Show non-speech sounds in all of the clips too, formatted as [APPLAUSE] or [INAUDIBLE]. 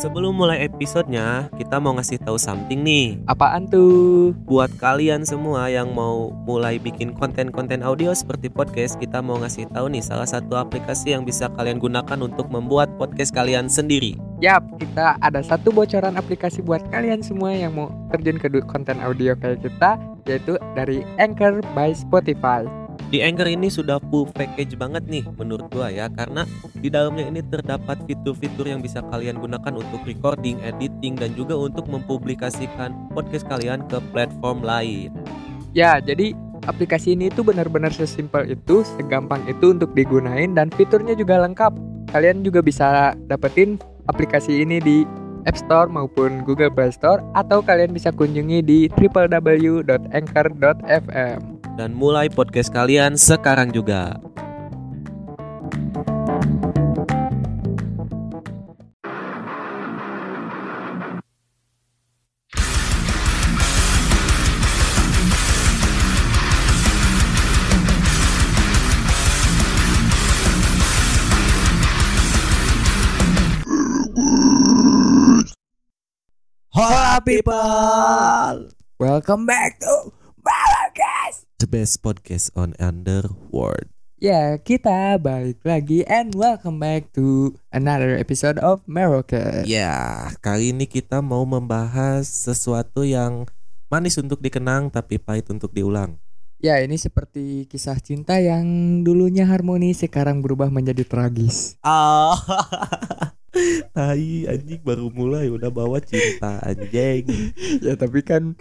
Sebelum mulai episodenya, kita mau ngasih tahu something nih. Apaan tuh? Buat kalian semua yang mau mulai bikin konten-konten audio seperti podcast, kita mau ngasih tahu nih salah satu aplikasi yang bisa kalian gunakan untuk membuat podcast kalian sendiri. Yap, kita ada satu bocoran aplikasi buat kalian semua yang mau terjun ke konten audio kayak kita, yaitu dari Anchor by Spotify. Di Anchor ini sudah full package banget nih menurut gua ya karena di dalamnya ini terdapat fitur-fitur yang bisa kalian gunakan untuk recording, editing dan juga untuk mempublikasikan podcast kalian ke platform lain. Ya, jadi aplikasi ini tuh benar-benar sesimpel itu, segampang itu untuk digunain dan fiturnya juga lengkap. Kalian juga bisa dapetin aplikasi ini di App Store maupun Google Play Store atau kalian bisa kunjungi di www.anchor.fm. Dan mulai podcast kalian sekarang juga. Hola people, Welcome back to Babakas. The best podcast on Underworld. Ya, kita balik lagi and welcome back to another episode of Merocast. Ya, kali ini kita mau membahas sesuatu yang manis untuk dikenang tapi pahit untuk diulang. Ya, ini seperti kisah cinta yang dulunya harmonis sekarang berubah menjadi tragis. Ah, [LAUGHS] tai anjing baru mulai udah bawa cinta anjing. [LAUGHS] ya, tapi kan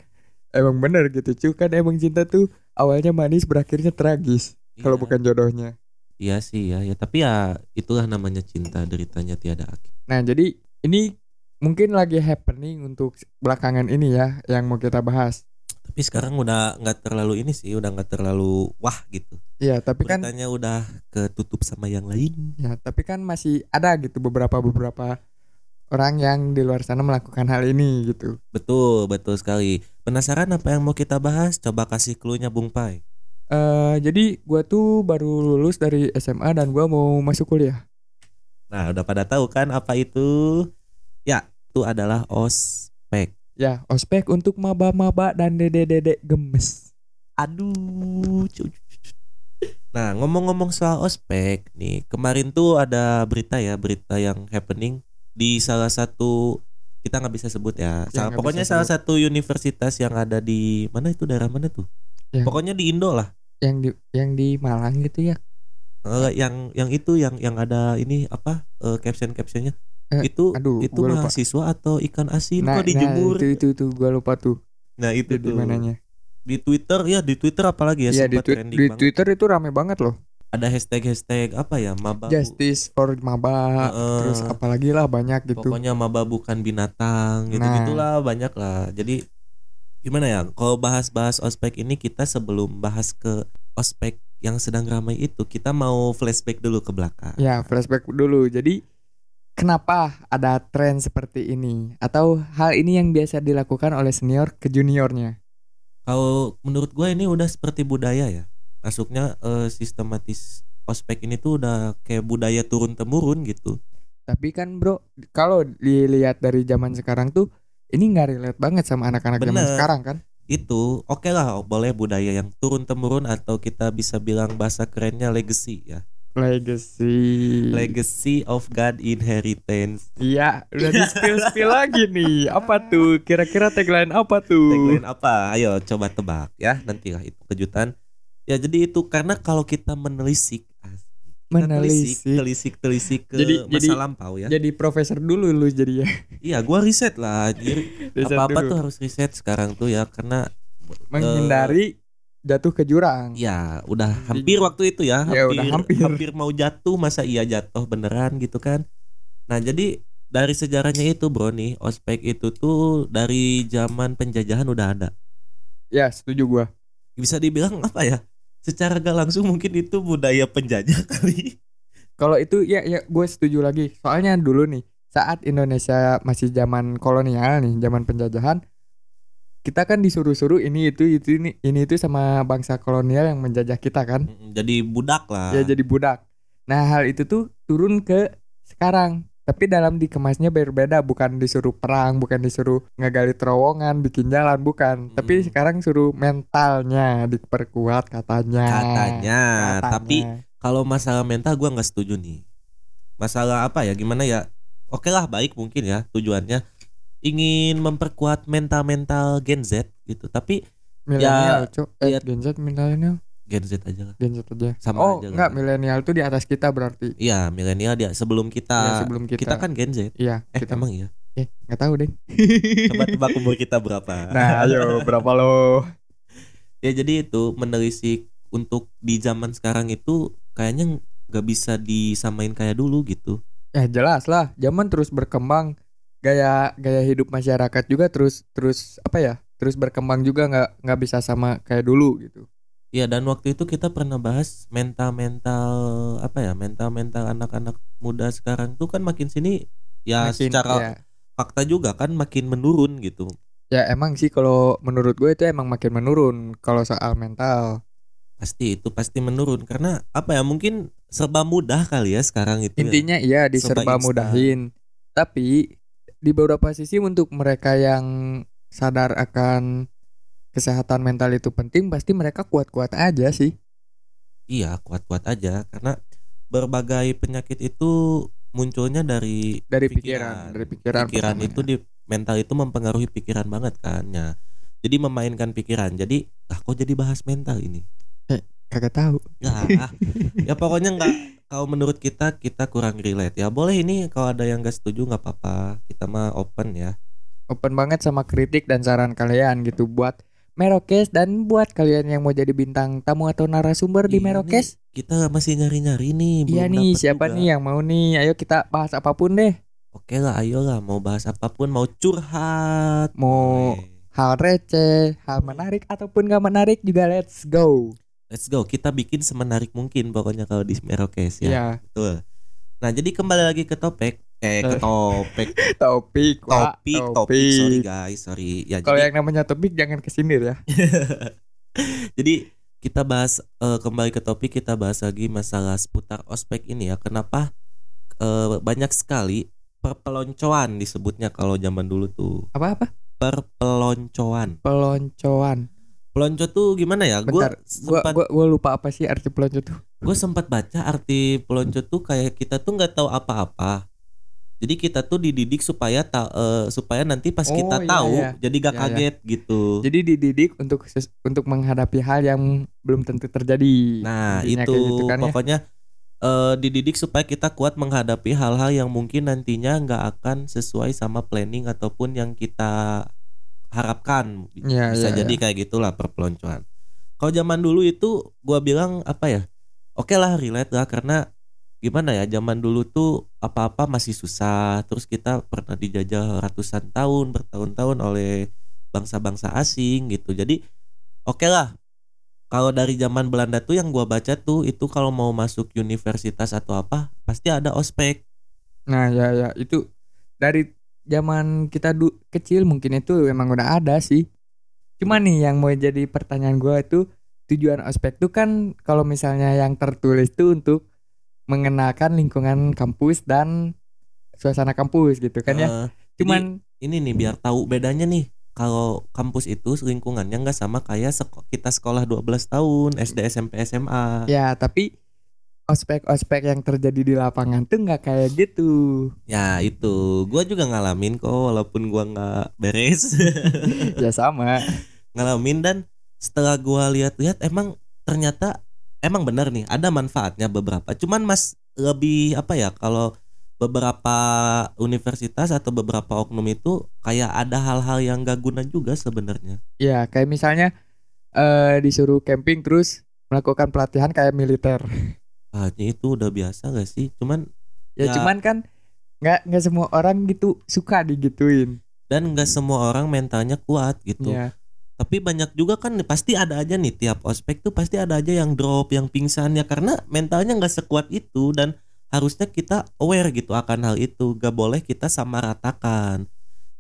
emang bener gitu, cu kan emang cinta tuh awalnya manis berakhirnya tragis kalau Iya. bukan jodohnya. Iya sih ya, ya tapi ya itulah namanya cinta deritanya tiada akhir. Nah, jadi ini mungkin lagi happening untuk belakangan ini ya yang mau kita bahas. Tapi sekarang udah nggak terlalu ini sih, udah nggak terlalu wah gitu. Ya, tapi kan Beritanya udah ketutup sama yang lain. Ya, tapi kan masih ada gitu beberapa beberapa orang yang di luar sana melakukan hal ini gitu. Betul, betul sekali. Penasaran apa yang mau kita bahas? Coba kasih clue-nya Bung Pai. eh jadi gua tuh baru lulus dari SMA dan gua mau masuk kuliah. Nah, udah pada tahu kan apa itu? Ya, itu adalah ospek. Ya, ospek untuk maba-maba dan dede-dede gemes. Aduh. Nah, ngomong-ngomong soal ospek nih, kemarin tuh ada berita ya, berita yang happening di salah satu kita nggak bisa sebut ya. Ya, pokoknya salah sebut. satu universitas yang ada di mana itu daerah mana tuh? Ya. Pokoknya di Indo lah. Yang di yang di Malang gitu ya. Eh, yang yang itu yang yang ada ini apa caption captionnya Eh, itu aduh, itu gua lupa. mahasiswa atau ikan asin Nah, kok dijemur nah, itu itu tuh gua lupa tuh. nah itu Itu di tuh mananya. di Twitter ya di Twitter apalagi ya Iya, di, sempat twi- trending di banget Twitter itu rame banget loh. Ada hashtag hashtag apa ya maba Justice for maba, Heeh. terus apalagi lah banyak gitu. pokoknya maba bukan binatang gitu Nah. gitulah banyak lah jadi gimana ya kalau bahas-bahas ospek ini kita sebelum bahas ke ospek yang sedang ramai itu kita mau flashback dulu ke belakang Ya, flashback dulu. Jadi kenapa ada tren seperti ini atau hal ini yang biasa dilakukan oleh senior ke juniornya? Kalau menurut gue ini udah seperti budaya ya. Masuknya eh, sistematis ospek ini tuh udah kayak budaya turun temurun gitu. Tapi kan, Bro, kalau dilihat dari zaman sekarang tuh ini nggak relate banget sama anak-anak zaman sekarang kan? Itu oke lah boleh budaya yang turun temurun atau kita bisa bilang bahasa kerennya legacy ya. Legacy. Legacy of God inheritance. Iya, udah di spill spill lagi nih. Apa tuh? Kira-kira tagline apa tuh? Tagline apa? Ayo coba tebak ya. Nantilah itu kejutan. Ya jadi itu karena kalau kita menelisik. Kita Menelisik. telisik telisik ke Jadi- masa jadi- lampau ya. Jadi profesor dulu lu jadi ya. Iya, gua riset lah. Jadi [LAUGHS] Riset apa-apa dulu. tuh harus riset sekarang tuh ya karena menghindari jatuh ke jurang. ya udah hampir waktu itu ya, Ya, hampir, udah hampir. hampir mau jatuh masa iya jatuh beneran gitu kan. Nah, jadi dari sejarahnya itu bro nih, ospek itu tuh dari zaman penjajahan udah ada. Ya, setuju gua. Bisa dibilang apa ya? Secara gak langsung mungkin itu budaya penjajah [LAUGHS] kali. Kalau itu ya ya gue setuju lagi. Soalnya dulu nih saat Indonesia masih zaman kolonial nih, zaman penjajahan, kita kan disuruh-suruh ini itu itu ini ini itu sama bangsa kolonial yang menjajah kita kan. Jadi budak lah. Ya jadi budak. Nah, hal itu tuh turun ke sekarang tapi dalam dikemasnya berbeda bukan disuruh perang bukan disuruh ngegali terowongan bikin jalan bukan tapi Mm. sekarang suruh mentalnya diperkuat katanya katanya. Katanya. Tapi kalau masalah mental gua nggak setuju nih. Masalah apa ya? Gimana ya? Oke lah baik mungkin ya tujuannya ingin memperkuat mental-mental Gen Z gitu. Tapi milenial cok eh lihat- Gen Z milenial Gen Z aja lah. Gen Z aja. Sama oh aja enggak milenial tuh di atas kita berarti? Iya milenial dia sebelum kita. Iya, sebelum kita, kita kan Gen Z. iya Eh kita. emang iya. eh nggak tahu deh [LAUGHS] Coba tebak umur kita berapa. nah ayo berapa lo? [LAUGHS] Ya jadi itu menelisik untuk di zaman sekarang itu kayaknya nggak bisa disamain kayak dulu gitu. ya jelas lah. Zaman terus berkembang. Gaya gaya hidup masyarakat juga terus terus apa ya terus berkembang juga nggak nggak bisa sama kayak dulu gitu Iya dan waktu itu kita pernah bahas mental-mental apa ya mental-mental anak-anak muda sekarang tuh kan makin sini ya Makin, secara ya, fakta juga kan makin menurun gitu. ya emang sih kalau menurut gue itu emang makin menurun kalau soal mental Pasti itu pasti menurun karena apa ya mungkin serba mudah kali ya sekarang itu. ya. intinya iya Serba diserba instan. mudahin tapi di beberapa sisi untuk mereka yang sadar akan kesehatan mental itu penting pasti mereka kuat-kuat aja sih Iya kuat-kuat aja karena berbagai penyakit itu munculnya dari dari pikiran, dari pikiran, pikiran pertamanya. itu di mental itu mempengaruhi pikiran banget kan ya. Jadi memainkan pikiran. Jadi ah kok jadi bahas mental ini? kagak tahu Ya, [LAUGHS] ya pokoknya nggak kalau menurut kita kita kurang relate ya. Boleh ini kalau ada yang nggak setuju nggak apa-apa. Kita mah open ya. open banget sama kritik dan saran kalian gitu buat Merokes dan buat kalian yang mau jadi bintang tamu atau narasumber di Iya Merokes. Kita masih nyari-nyari nih. Iya nih, siapa juga. nih yang mau nih? Ayo kita bahas apa pun deh. Oke lah, ayo lah mau bahas apa pun, mau curhat, Mau boleh. hal receh, hal menarik ataupun gak menarik juga let's go. Let's go, kita bikin semenarik mungkin pokoknya kalau di Merokes ya. Iya, Betul. Nah, jadi kembali lagi ke topik. Eh ke topik. [LAUGHS] Topik, topik topik. Sorry guys. Sorry. Ya Kalau jadi yang namanya topik jangan kesindir ya. [LAUGHS] jadi kita bahas eh, kembali ke topik kita bahas lagi masalah seputar ospek ini ya. Kenapa eh, banyak sekali perpeloncoan disebutnya kalau zaman dulu tuh. Apa-apa? perpeloncoan. Peloncoan. pelonco tuh gimana ya? Gue Bentar, Gua, sempat gua, gua lupa apa sih arti pelonco tuh. Gue sempat baca arti pelonco tuh kayak kita tuh nggak tahu apa-apa jadi kita tuh dididik supaya ta- eh, supaya nanti pas Oh, kita iya, tahu iya. jadi gak Iya, iya. kaget gitu Jadi dididik untuk untuk menghadapi hal yang belum tentu terjadi. Nah Intinya itu gitu kan ya. pokoknya eh, dididik supaya kita kuat menghadapi hal-hal yang mungkin nantinya nggak akan sesuai sama planning ataupun yang kita harapkan. Iya, Bisa iya, jadi kayak gitulah perpeloncoan. Kalau zaman dulu itu gua bilang apa ya? Oke lah relate lah karena gimana ya zaman dulu tuh apa-apa masih susah. Terus kita pernah dijajah ratusan tahun bertahun-tahun oleh bangsa-bangsa asing gitu. Jadi oke lah. Kalau dari zaman Belanda tuh yang gua baca tuh itu kalau mau masuk universitas atau apa pasti ada ospek. Nah, ya ya itu dari zaman kita kecil mungkin itu emang udah ada sih. Cuma nih yang mau jadi pertanyaan gua itu tujuan ospek tuh kan kalau misalnya yang tertulis tuh untuk mengenalkan lingkungan kampus dan suasana kampus gitu kan ya. Eh, Cuman ini nih biar tahu bedanya nih kalau kampus itu lingkungannya nggak sama kayak seko- kita sekolah 12 tahun SD SMP SMA ya tapi ospek-ospek yang terjadi di lapangan tuh nggak kayak gitu. ya itu gua juga ngalamin kok walaupun gua nggak beres [LAUGHS] ya sama. ngalamin dan setelah gua lihat-lihat emang ternyata emang benar nih ada manfaatnya beberapa cuman mas lebih apa ya kalau beberapa universitas atau beberapa oknum itu kayak ada hal-hal yang gak guna juga sebenarnya Ya kayak misalnya eh disuruh camping terus melakukan pelatihan kayak militer. ah ini itu udah biasa gak sih cuman Ya, Ya. cuman kan nggak nggak semua orang gitu suka digituin. dan nggak semua orang mentalnya kuat gitu Ya. Tapi banyak juga kan pasti ada aja nih tiap ospek tuh pasti ada aja yang drop yang pingsan ya karena mentalnya nggak sekuat itu dan harusnya kita aware gitu akan hal itu gak boleh kita sama ratakan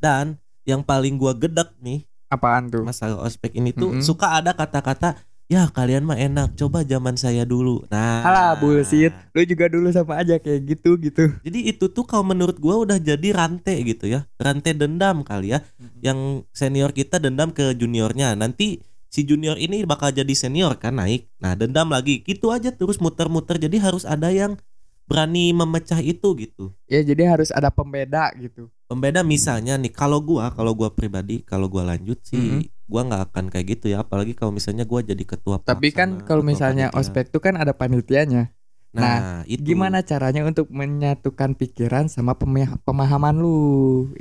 dan yang paling gua gedek nih Apaan tuh? masalah ospek ini tuh Mm-mm. suka ada kata-kata ya kalian mah enak. Coba zaman saya dulu. Nah. Alah bullshit. Lu juga dulu sama aja kayak gitu gitu. jadi itu tuh kalau menurut gua udah jadi rantai gitu ya. Rantai dendam kali ya. Yang senior kita dendam ke juniornya. Nanti si junior ini bakal jadi senior kan naik. Nah dendam lagi. Gitu aja terus muter-muter. Jadi harus ada yang berani memecah itu gitu. Ya jadi harus ada pembeda gitu. Pembeda misalnya nih kalau gua kalau gua pribadi kalau gua lanjut sih gua nggak akan kayak gitu ya apalagi kalau misalnya gua jadi ketua Tapi kan kalau misalnya ospek tuh kan ada panitianya. nah, itu Gimana caranya untuk menyatukan pikiran sama pemah- pemahaman lu?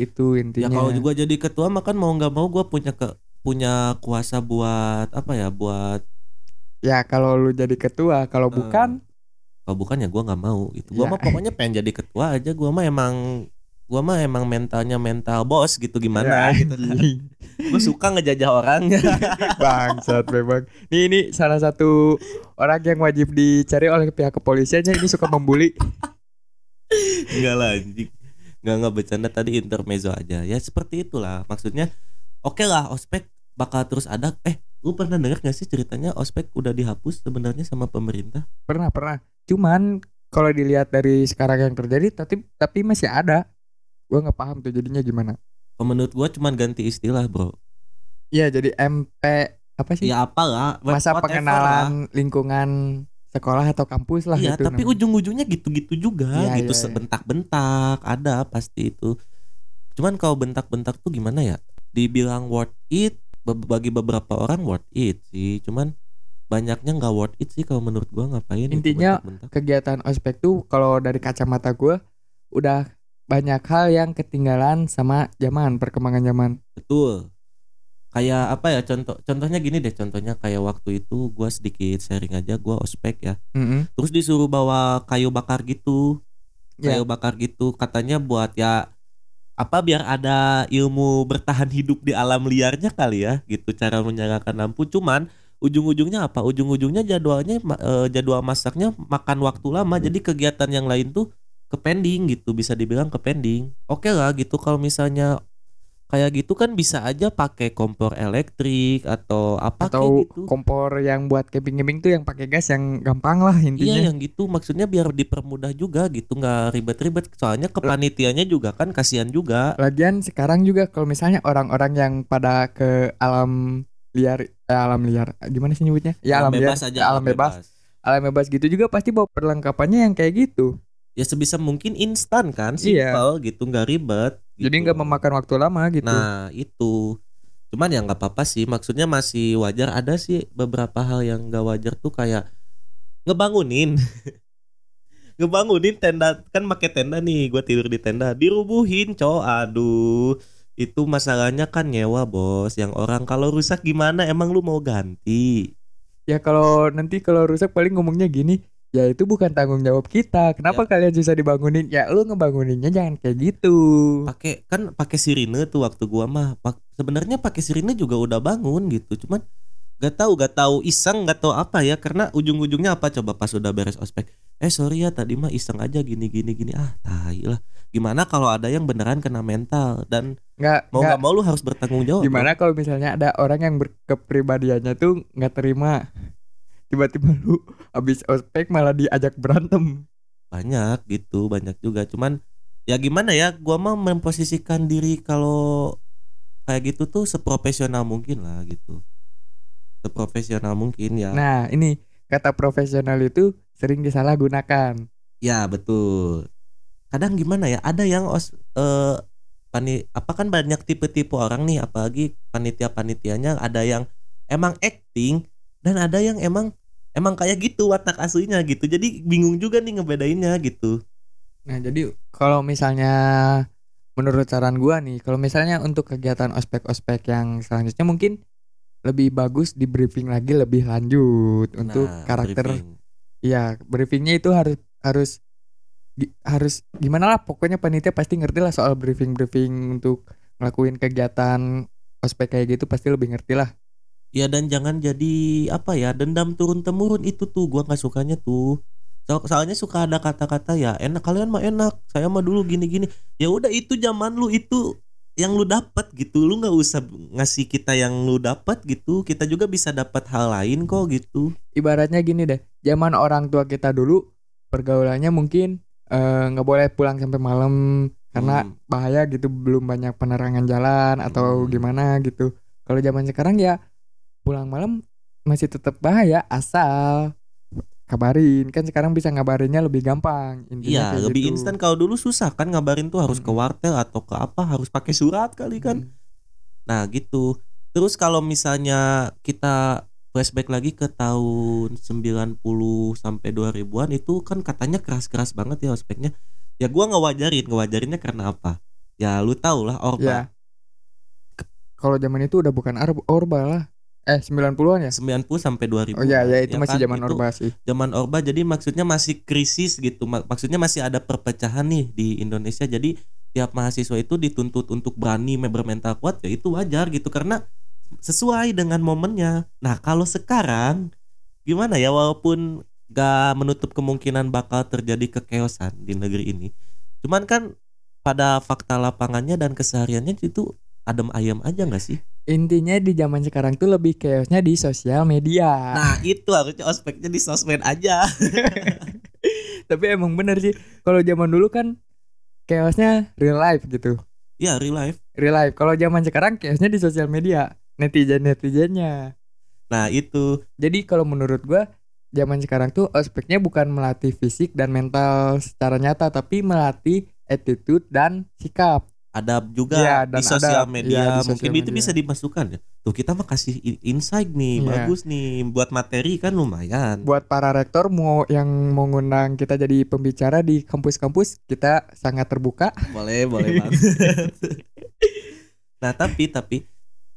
Itu ya intinya. kalau gua jadi ketua mah kan mau nggak mau gua punya ke punya kuasa buat apa ya buat Ya kalau lu jadi ketua, kalau Eh, bukan kalau bukan ya gua nggak mau gitu gua Ya. mah pokoknya pengen jadi ketua aja gua mah emang gua mah emang mentalnya mental bos gitu gimana? Ya, gitu. Kan [LAUGHS] gua suka ngejajah orang [LAUGHS] Bangsat memang. Nih ini salah satu orang yang wajib dicari oleh pihak kepolisiannya ini suka membuli. [LAUGHS] Enggak lah anjing. Enggak nggak bercanda. Tadi intermezzo aja. Ya seperti itulah. Maksudnya Oke lah ospek bakal terus ada. Eh lu pernah dengar gak sih ceritanya ospek udah dihapus sebenarnya sama pemerintah? Pernah pernah. Cuman kalau dilihat dari sekarang yang terjadi, tapi tapi masih ada. Gua nggak paham tuh jadinya gimana. Kalau menurut gua cuman ganti istilah bro Iya jadi MP apa sih? Ya apalah Masa lah. pengenalan lingkungan sekolah atau kampus lah Iya gitu tapi namanya. ujung-ujungnya gitu-gitu juga Iya, Gitu iya, iya. sebentak-bentak Ada pasti itu Cuman kalau bentak-bentak tuh gimana ya Dibilang worth it Bagi beberapa orang worth it sih Cuman banyaknya nggak worth it sih kalau menurut gua ngapain Intinya, bentak-bentak. kegiatan ospek tuh kalau dari kacamata gua udah banyak hal yang ketinggalan sama zaman perkembangan zaman. Betul. Kayak apa ya contoh contohnya gini deh contohnya kayak waktu itu gua sedikit sharing aja gua ospek ya. Mm-mm. Terus disuruh bawa kayu bakar gitu. Ya. Kayu bakar gitu katanya buat ya apa biar ada ilmu bertahan hidup di alam liarnya kali ya gitu cara menyalakan lampu cuman ujung-ujungnya apa ujung-ujungnya jadwalnya eh, jadwal masaknya makan waktu lama jadi kegiatan yang lain tuh ke pending gitu bisa dibilang ke pending oke lah gitu kalau misalnya kayak gitu kan bisa aja pakai kompor elektrik atau apa Atau kayak gitu kompor yang buat camping-camping tuh yang pakai gas yang gampang lah intinya. Iya yang gitu maksudnya biar dipermudah juga gitu nggak ribet-ribet soalnya kepanitianya juga kan kasihan juga Lagian sekarang juga kalau misalnya orang-orang yang pada ke alam liar eh, alam liar gimana sih nyebutnya? Ya alam, liar, bebas aja alam bebas. Alam bebas gitu juga pasti bawa perlengkapannya yang kayak gitu. Ya sebisa mungkin instan kan Iya. simple gitu nggak ribet Jadi gitu. nggak memakan waktu lama gitu. nah itu. Cuman ya nggak apa-apa sih maksudnya masih wajar. Ada sih beberapa hal yang nggak wajar tuh kayak ngebangunin. [LAUGHS] Ngebangunin tenda kan pakai tenda nih gua tidur di tenda. Dirubuhin cowok aduh itu masalahnya kan nyewa bos. Yang orang kalau rusak gimana? Emang lu mau ganti? Ya kalau nanti kalau rusak paling ngomongnya gini, ya itu bukan tanggung jawab kita. Kenapa kalian susah dibangunin? Ya lu ngebanguninnya jangan kayak gitu. pakai kan pakai sirine tuh waktu gua mah. Sebenarnya pakai sirine juga udah bangun gitu. Cuman gak tahu gak tahu iseng gak tahu apa ya. Karena ujung-ujungnya apa coba pas udah beres ospek? Eh sorry ya tadi mah iseng aja gini gini gini. Ah tai lah. Gimana kalau ada yang beneran kena mental? Dan Nggak mau nggak. mau lu harus bertanggung jawab gimana kalau misalnya ada orang yang berkepribadiannya tuh nggak terima tiba-tiba lu habis ospek malah diajak berantem. banyak gitu banyak juga cuman ya gimana ya gua mah memposisikan diri kalau kayak gitu tuh seprofesional mungkin lah gitu seprofesional mungkin ya Nah, ini kata profesional itu sering disalahgunakan. Ya betul. Kadang gimana ya? Ada yang os eh pani apa kan banyak tipe-tipe orang nih, apalagi panitia-panitianya ada yang emang acting dan ada yang emang emang kayak gitu watak aslinya gitu. Jadi bingung juga nih ngebedainnya gitu. Nah, jadi kalau misalnya menurut saran gua nih, kalau misalnya untuk kegiatan ospek-ospek yang selanjutnya mungkin lebih bagus di briefing lagi lebih lanjut untuk Nah, karakter briefing. Iya, briefingnya itu harus harus gi- harus gimana lah pokoknya panitia pasti ngerti lah soal briefing briefing untuk ngelakuin kegiatan ospek kayak gitu pasti lebih ngerti lah. Ya dan jangan jadi apa ya dendam turun temurun itu tuh gua nggak sukanya tuh. So- soalnya suka ada kata-kata ya enak kalian mah enak, saya mah dulu gini-gini. Ya udah itu zaman lu itu yang lu dapat gitu lu nggak usah ngasih kita yang lu dapat gitu kita juga bisa dapat hal lain kok gitu ibaratnya gini deh zaman orang tua kita dulu pergaulannya mungkin eh, nggak boleh pulang sampai malam karena Hmm. bahaya gitu belum banyak penerangan jalan atau Hmm. gimana gitu kalau zaman sekarang ya pulang malam masih tetap bahaya asal kabarin. Kan sekarang bisa ngabarinnya lebih gampang iya lebih gitu. instan kalau dulu susah kan ngabarin tuh harus ke Hmm. wartel atau ke apa harus pakai surat kali kan. Hmm. nah gitu. Terus kalau misalnya kita flashback lagi ke tahun 90 sampai 2000-an itu kan katanya keras-keras banget ya ospeknya. Ya gua ngewajarin ngewajarinnya karena apa? Ya lu tau lah orba. Ya. Kalau zaman itu udah bukan Orba lah eh 90-an ya? 90 sampai 2000 oh iya ya itu masih kan? zaman Itu Orba sih. zaman Orba jadi maksudnya masih krisis gitu. Mak- maksudnya masih ada perpecahan nih di Indonesia. Jadi tiap mahasiswa itu dituntut untuk berani me- bermental kuat ya itu wajar gitu. Karena sesuai dengan momennya. Nah kalau sekarang gimana ya? Walaupun gak menutup kemungkinan bakal terjadi kekeosan di negeri ini cuman kan pada fakta lapangannya dan kesehariannya itu adem ayam aja nggak sih intinya di zaman sekarang tuh lebih chaosnya di sosial media. Nah itu harusnya ospeknya di sosmed aja. [LAUGHS] Tapi emang bener sih kalau zaman dulu kan chaosnya real life gitu. Ya real life. Real life kalau zaman sekarang chaosnya di sosial media netizen netizennya nah itu. Jadi kalau menurut gua zaman sekarang tuh ospeknya bukan melatih fisik dan mental secara nyata tapi melatih attitude dan sikap ada juga Iya, di sosial ada- media. iya, di mungkin sosial itu media. bisa dimasukkan ya. Tuh kita mah kasih insight nih Iya. bagus nih. Buat materi kan lumayan. Buat para rektor mau yang mau ngundang kita jadi pembicara di kampus-kampus kita sangat terbuka. Boleh boleh [LAUGHS] banget. Nah tapi tapi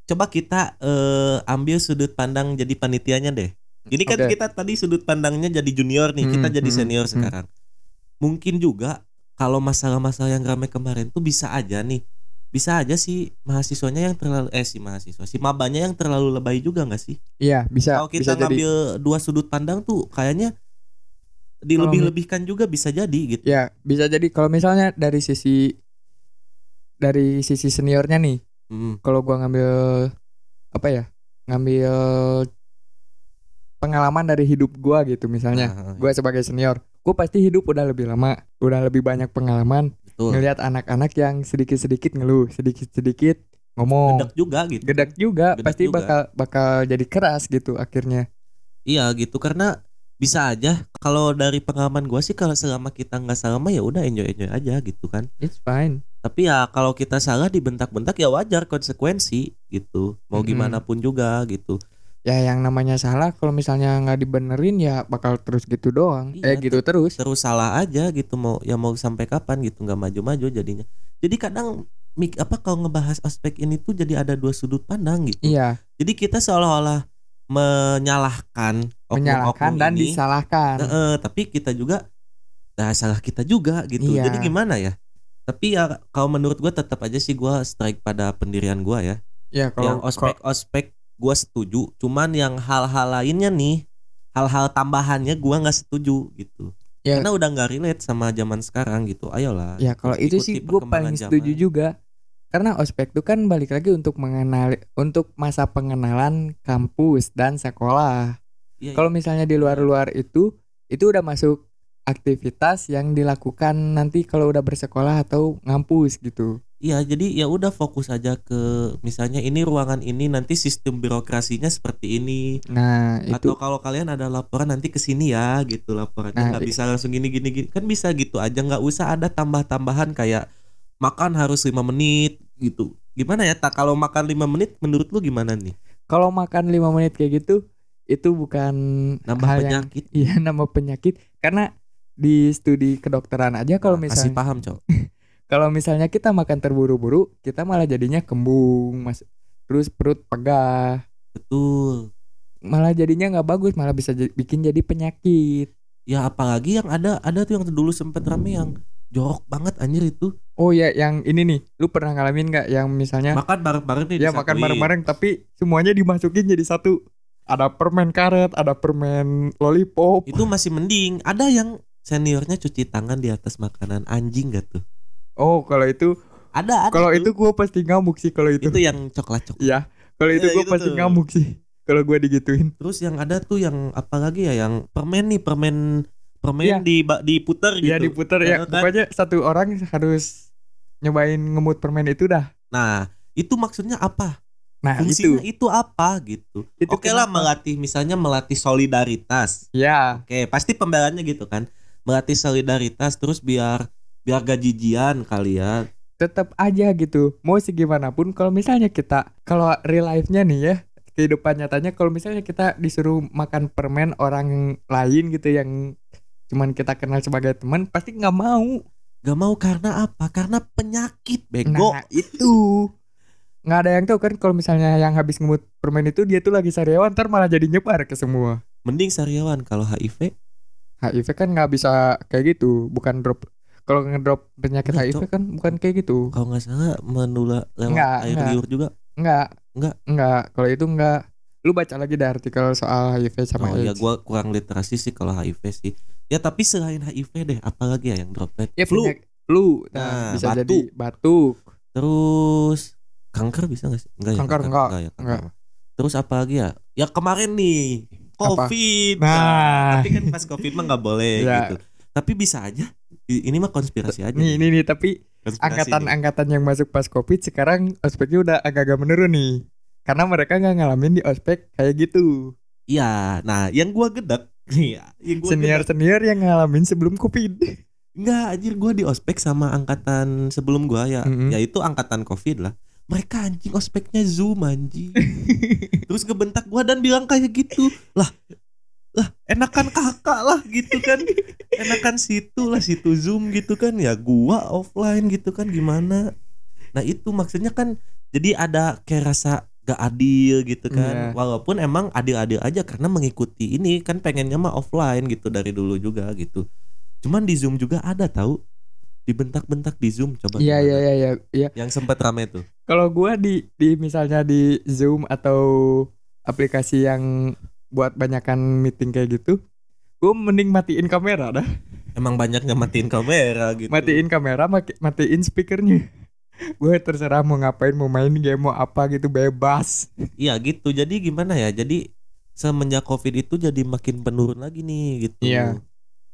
coba kita eh, ambil sudut pandang jadi panitianya deh. Ini kan Oke. kita tadi sudut pandangnya jadi junior nih kita Hmm, jadi hmm, senior hmm. sekarang. Mungkin juga kalau masalah-masalah yang ramai kemarin tuh bisa aja nih. Bisa aja sih mahasiswanya yang terlalu eh si mahasiswa si mabanya yang terlalu lebay juga nggak sih? Iya bisa kalau kita bisa jadi. ngambil dua sudut pandang tuh kayaknya dilebih-lebihkan juga bisa jadi gitu. Ya bisa jadi. Kalau misalnya dari sisi dari sisi seniornya nih Hmm, kalau gua ngambil apa ya ngambil pengalaman dari hidup gua gitu misalnya. Nah, gua sebagai senior gua pasti hidup udah lebih lama udah lebih banyak pengalaman betul. ngelihat anak-anak yang sedikit-sedikit ngeluh sedikit-sedikit ngomong. Gedek juga gitu. Gedek juga Gedek pasti juga. bakal bakal jadi keras gitu akhirnya. Iya gitu karena bisa aja kalau dari pengalaman gua sih kalau selama kita nggak salah mah ya udah enjoy enjoy aja gitu kan. It's fine. Tapi ya kalau kita salah dibentak-bentak ya wajar konsekuensi gitu. Mau gimana pun juga gitu ya yang namanya salah kalau misalnya nggak dibenerin ya bakal terus gitu doang. Iya, eh gitu terus. terus salah aja gitu mau ya mau sampai kapan gitu nggak maju-maju jadinya. Jadi kadang mik apa kalau ngebahas aspek ini tuh jadi ada dua sudut pandang gitu. Iya. Jadi kita seolah-olah menyalahkan oknum-oknum menyalahkan dan ini. disalahkan. Nah, eh, tapi kita juga nah, salah kita juga gitu. Iya. jadi gimana ya? Tapi ya kalau menurut gua tetap aja sih gua strike pada pendirian gua ya. Ya yang kalau ospek ospek gua setuju cuman yang hal-hal lainnya nih hal-hal tambahannya gua nggak setuju gitu Ya. karena udah nggak relate sama zaman sekarang gitu ayolah Ya kalau itu sih gue paling zaman. setuju juga karena ospek itu kan balik lagi untuk mengenali untuk masa pengenalan kampus dan sekolah. Iya, Kalau misalnya di luar-luar itu itu udah masuk aktivitas yang dilakukan nanti kalau udah bersekolah atau ngampus gitu. iya jadi ya udah fokus aja ke misalnya ini ruangan ini nanti sistem birokrasinya seperti ini. Nah atau itu kalau kalian ada laporan nanti ke sini ya gitu laporannya. Nah, nggak i- bisa langsung gini gini gini. Kan bisa gitu aja nggak usah ada tambah-tambahan kayak makan harus lima menit gitu. Gimana ya tak kalau makan lima menit menurut lu gimana nih? Kalau makan lima menit kayak gitu itu bukan nambah hal yang penyakit. [LAUGHS] iya nambah penyakit. Karena di studi kedokteran aja kalau Nah, misalnya paham cok. [LAUGHS] Kalau misalnya kita makan terburu-buru kita malah jadinya kembung mas terus perut pegah. Betul. Malah jadinya nggak bagus malah bisa jadi- bikin jadi penyakit. Ya apalagi yang ada ada tuh yang dulu sempet rame yang jorok banget anjir itu. Oh ya yang ini nih lu pernah ngalamin nggak yang misalnya makan bareng-bareng nih ya makan disatuin. bareng-bareng tapi semuanya dimasukin jadi satu. Ada permen karet ada permen lollipop. Itu masih mending. Ada yang seniornya cuci tangan di atas makanan anjing gak tuh oh kalau itu Ada, ada Kalau itu gue pasti ngamuk sih kalau itu. itu yang coklat coklat. Iya. Kalau itu Iya, gue itu pasti tuh. ngamuk sih. Kalau gue digituin. Terus yang ada tuh yang apa lagi ya yang permen nih permen permen Iya. di diputar gitu. Iya diputar ya. Ya kan? Pokoknya satu orang harus nyobain ngemut permen itu dah. Nah, itu maksudnya apa? Nah Fungsinya itu. itu apa gitu? Itu Oke lah kenapa? melatih misalnya melatih solidaritas. Ya. Oke, pasti pembelaannya gitu kan. Melatih solidaritas terus biar biar gajijian kali ya. Tetap aja gitu. Mau segimanapun kalau misalnya kita kalau real life-nya nih ya kehidupan nyatanya kalau misalnya kita disuruh makan permen orang lain gitu yang cuman kita kenal sebagai teman pasti nggak mau Gak mau karena apa? Karena penyakit bego. Nah itu nggak ada yang tahu kan kalau misalnya yang habis ngemut permen itu dia tuh lagi sariawan ntar malah jadi nyebar ke semua. Mending sariawan kalau HIV HIV kan nggak bisa kayak gitu, bukan drop. Kalau ngedrop penyakit Enggak, HIV kan bukan kayak gitu. kalau nggak salah menular lewat Enggak, air enggak. liur juga. Nggak, Nggak. nggak. Kalau itu nggak. Lu baca lagi di artikel soal HIV sama oh ya AIDS. gua kurang literasi sih kalau HIV sih. Ya tapi selain HIV deh, apalagi ya yang droplet? ya Flu. flu. Nah, Nah, bisa batuk. jadi batuk. Terus kanker bisa nggak sih? Enggak ya. Kanker enggak, ya, kanker. enggak. Terus apa lagi ya? Ya kemarin nih Apa? COVID. Nah. tapi kan pas COVID mah nggak boleh Ya. gitu. Tapi bisa aja. Ini mah konspirasi aja. Nih, nih, nih, tapi angkatan-angkatan yang masuk pas covid sekarang ospeknya udah agak-agak menurun nih. Karena mereka nggak ngalamin di ospek kayak gitu. Iya. Nah, yang gua gedek nih, [LAUGHS] yang gua gedek. Senior-senior yang ngalamin sebelum covid. Enggak, anjir gua di ospek sama angkatan sebelum gua ya, Mm-mm. yaitu angkatan Covid lah. Mereka anjing ospeknya Zoom anjing. [LAUGHS] Terus kebentak gua dan bilang kayak gitu. Lah, lah enakan kakak lah gitu kan. Enakan situ lah situ Zoom gitu kan ya gua offline gitu kan gimana. Nah, itu maksudnya kan jadi ada kayak rasa gak adil gitu kan. Iya. Walaupun emang adil-adil aja karena mengikuti ini kan pengennya mah offline gitu dari dulu juga gitu. Cuman di Zoom juga ada tahu dibentak-bentak di Zoom coba. Iya iya iya iya. iya. Yang sempat rame tuh. Kalau gua di di misalnya di Zoom atau aplikasi yang buat banyakan meeting kayak gitu, gua mending matiin kamera dah. Emang banyaknya matiin kamera gitu. Matiin kamera, maki- matiin speakernya. gue terserah mau ngapain, mau main game, mau apa gitu bebas. Iya gitu. Jadi gimana ya? Jadi semenjak Covid itu jadi makin penurun lagi nih gitu. Iya.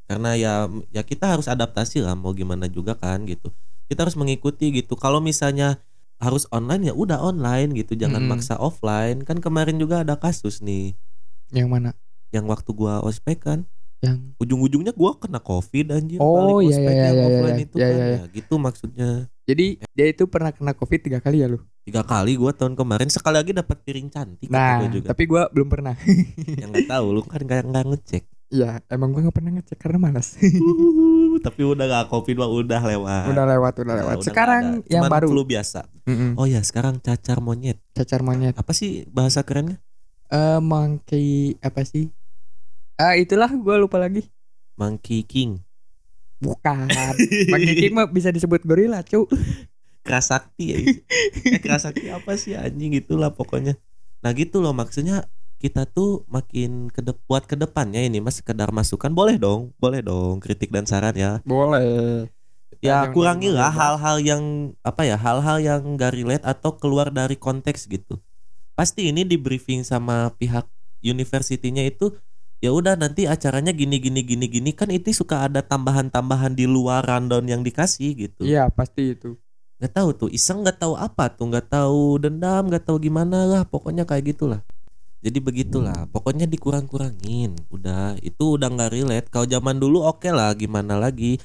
Karena ya ya kita harus adaptasi lah mau gimana juga kan gitu. Kita harus mengikuti gitu. Kalau misalnya harus online ya udah online gitu. Jangan Mm-mm. maksa offline. Kan kemarin juga ada kasus nih Yang mana? yang waktu gua ospek kan Yang ujung-ujungnya gua kena covid anjir Oh, balik iya, ospek iya, yang iya, offline iya, itu iya, kan iya, ya gitu maksudnya jadi dia itu pernah kena covid tiga kali ya lu? tiga kali gua tahun kemarin sekali lagi dapat piring cantik Nah, gua juga tapi gua belum pernah. [LAUGHS] yang nggak tahu lu kan nggak nggak ngecek Iya, emang gua nggak pernah ngecek karena malas. [LAUGHS] tapi udah gak covid mah udah lewat udah lewat, udah Nah, lewat. udah Sekarang ada. yang Cuman baru flu biasa Mm-mm. oh ya sekarang cacar monyet cacar monyet. apa sih bahasa kerennya Eh, monkey apa sih? Ah, itulah gua lupa lagi. monkey king Bukan. [LAUGHS] monkey king mah bisa disebut gorila, cu. [LAUGHS] kerasakti ya eh kerasakti apa sih anjing itulah pokoknya nah gitu loh maksudnya kita tuh makin ke buat ke depannya ini mas sekedar masukan boleh dong boleh dong kritik dan saran ya. Boleh. ya kurangilah hal-hal yang apa ya hal-hal yang gak relate atau keluar dari konteks gitu. Pasti ini di briefing sama pihak universitinya itu ya udah nanti acaranya gini gini gini gini kan itu suka ada tambahan-tambahan di luar rundown yang dikasih gitu. Iya, pasti itu. nggak tahu tuh iseng nggak tahu apa tuh nggak tahu dendam nggak tahu gimana lah pokoknya kayak gitulah jadi begitulah pokoknya dikurang-kurangin. Udah itu udah nggak relate. Kalau zaman dulu oke lah gimana lagi?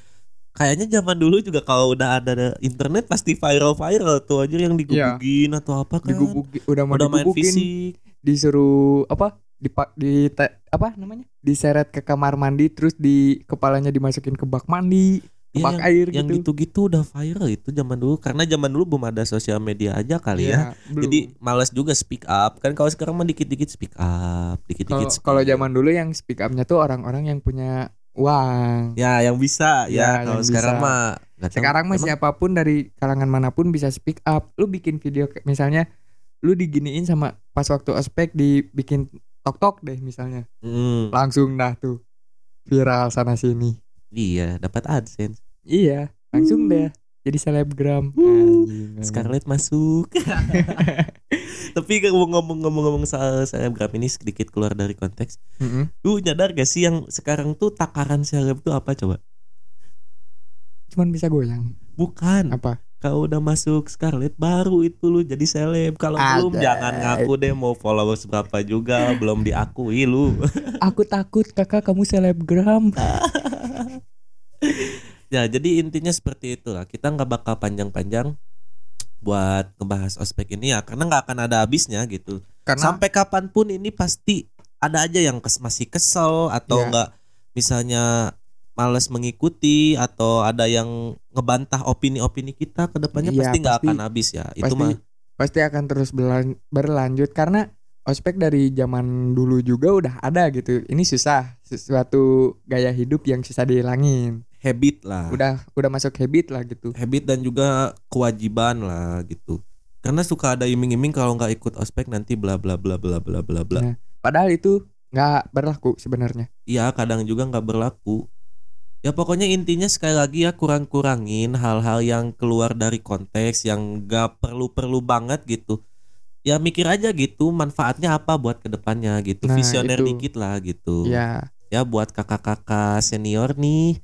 Kayaknya zaman dulu juga kalau udah ada internet pasti viral viral tuh aja yang digubugin atau apa kan. Digubuki, udah mau udah main fisik. disuruh apa? Dipak di te- apa namanya? Diseret ke kamar mandi terus di kepalanya dimasukin ke bak mandi, Ya, bak air yang gitu. gitu-gitu udah viral itu zaman dulu karena zaman dulu belum ada sosial media aja kali ya belum. jadi malas juga speak up kan kalau sekarang mah dikit-dikit speak up dikit-dikit kalau zaman dulu yang speak up-nya tuh orang-orang yang punya uang. Ya, yang bisa ya. Ya, Kalau yang sekarang bisa. mah tahu. Sekarang mah siapa pun dari kalangan mana pun bisa speak up. Lu bikin video misalnya lu diginiin sama pas waktu ospek dibikin tok tok deh misalnya. Hmm, Langsung dah tuh viral sana sini. Iya, dapat AdSense. Iya, langsung deh. jadi selebgram. Anjing, Scarlett masuk. [LAUGHS] Tapi kalau ngomong-ngomong soal selebgram ini sedikit keluar dari konteks. Mm-mm. Lu nyadar gak sih yang sekarang tuh takaran seleb tuh apa coba? Cuman bisa goyang. Bukan. Apa? Kalau udah masuk Scarlett baru itu lu jadi seleb. Kalau belum jangan ngaku deh mau followers berapa juga belum diakui lu. [LAUGHS] Aku takut kakak kamu selebgram. [LAUGHS] ya jadi intinya seperti itulah. Kita nggak bakal panjang-panjang buat ngebahas ospek ini ya karena nggak akan ada habisnya gitu. Karena Sampai kapan pun ini pasti ada aja yang kes masih kesel atau Iya. enggak misalnya males mengikuti atau ada yang ngebantah opini-opini kita ke depannya Iya, pasti nggak akan habis ya. Itu pasti mah pasti akan terus berlan- berlanjut karena ospek dari zaman dulu juga udah ada gitu. Ini susah, sesuatu gaya hidup yang susah dihilangin. habit lah. Udah udah masuk habit lah gitu. Habit dan juga kewajiban lah gitu. Karena suka ada iming-iming kalau nggak ikut ospek nanti bla bla bla bla bla bla bla. Nah. Padahal itu nggak berlaku sebenarnya. Iya kadang juga nggak berlaku. Ya pokoknya intinya sekali lagi ya kurang-kurangin hal-hal yang keluar dari konteks yang nggak perlu-perlu banget gitu. Ya mikir aja gitu manfaatnya apa buat ke depannya gitu. Nah, Visioner itu. dikit lah gitu. Ya, Ya buat kakak-kakak senior nih.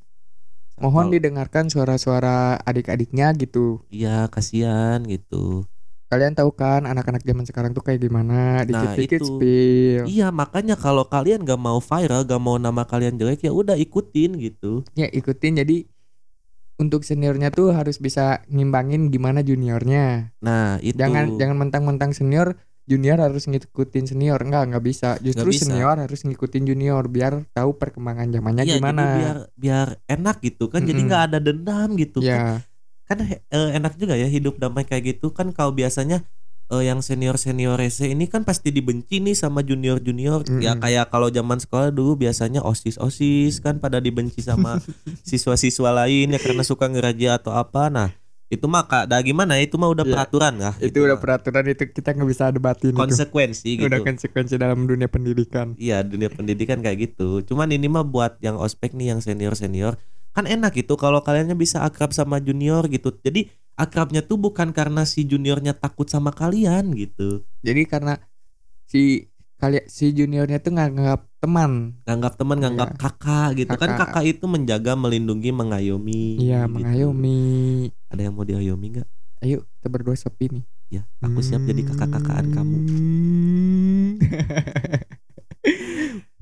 mohon Atau- didengarkan suara-suara adik-adiknya gitu. Iya kasihan gitu. Kalian tahu kan anak-anak zaman sekarang tuh kayak gimana? Dikit-dikit itu. spill. Iya makanya kalau kalian gak mau viral, gak mau nama kalian jelek ya udah ikutin gitu. Ya ikutin jadi untuk seniornya tuh harus bisa ngimbangin gimana juniornya. Nah itu. Jangan jangan mentang-mentang senior junior harus ngikutin senior enggak enggak bisa. Justru bisa. senior harus ngikutin junior biar tahu perkembangan zamannya Iya, gimana. jadi biar biar enak gitu kan. Jadi Mm-mm. nggak ada dendam gitu. Ya, kan he- eh, enak juga ya hidup damai kayak gitu kan. Kalau biasanya eh, yang senior senior rese ini kan pasti dibenci nih sama junior junior. Ya Mm-mm. kayak kalau zaman sekolah dulu biasanya osis osis kan pada dibenci sama [LAUGHS] siswa-siswa lain ya karena suka ngeraja atau apa. Nah itu mah kak, dah gimana ya itu mah udah Iya. peraturan lah. itu gitu udah peraturan itu kita nggak bisa debatin itu. konsekuensi gitu. Udah konsekuensi dalam dunia pendidikan. Iya dunia pendidikan kayak gitu. Cuman ini mah buat yang ospek nih yang senior senior kan enak gitu kalau kaliannya bisa akrab sama junior gitu. Jadi akrabnya tuh bukan karena si juniornya takut sama kalian gitu. Jadi karena si kali si juniornya tuh nganggap teman, Nganggap teman, nganggap kakak gitu kan Kakak. kakak itu menjaga, melindungi, mengayomi. iya gitu. mengayomi. Ada yang mau diayomi nggak? Ayo kita berdua sepi nih. Ya, aku siap jadi kakak-kakaan kamu. [LAUGHS]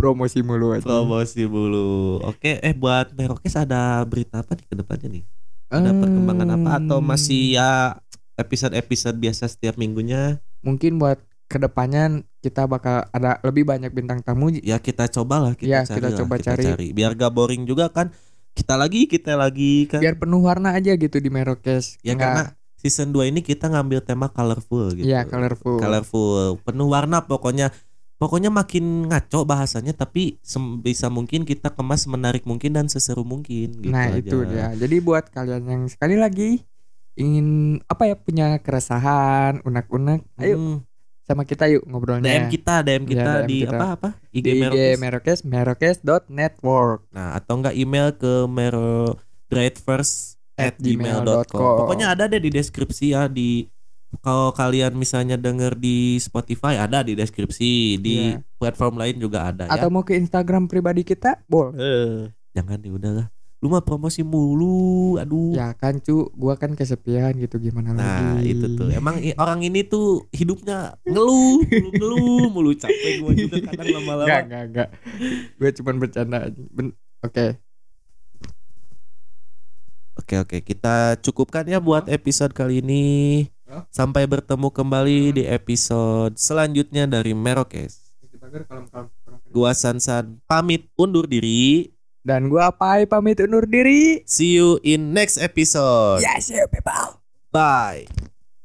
Promosi mulu aja. Promosi dulu. Oke, eh buat Merokes ada berita apa nih ke depannya nih? Ada Hmm. perkembangan apa atau masih ya episode-episode biasa setiap minggunya? mungkin buat ke depannya kita bakal ada lebih banyak bintang tamu ya kita cobalah kita Iya, cari kita lah, coba kita cari. biar gak boring juga kan kita lagi kita lagi kan biar penuh warna aja gitu di Merokes ya Nggak- karena season 2 ini kita ngambil tema colorful gitu Iya, colorful. colorful penuh warna pokoknya pokoknya makin ngaco bahasanya tapi bisa mungkin kita kemas menarik mungkin dan seseru mungkin gitu nah aja. itu dia jadi buat kalian yang sekali lagi ingin apa ya punya keresahan unek-unek ayo Hmm, sama kita yuk ngobrolnya DM kita DM Iya, kita DM di kita. apa apa IG di IG Merokes. Merokes merokes.network Nah, atau enggak email ke mero at gmail.com. Pokoknya ada deh di deskripsi ya di kalau kalian misalnya denger di Spotify ada di deskripsi, di Iya. platform lain juga ada atau ya. mau ke Instagram pribadi kita boleh Eh, jangan deh udahlah. Lu mah promosi mulu, aduh. ya kan cu gua kan kesepian gitu gimana Nah, lagi itu tuh. Emang orang ini tuh hidupnya ngeluh, mulu ngeluh, [LAUGHS] mulu capek gua juga kadang lama-lama. enggak, enggak. Gue cuman bercanda aja. Ben- Oke. Oke oke kita cukupkan ya buat episode kali ini. Sampai bertemu kembali di episode selanjutnya dari Merokes. Gua Sansan pamit undur diri. Dan gua Pai pamit undur diri. See you in next episode. Yes, you people. Bye.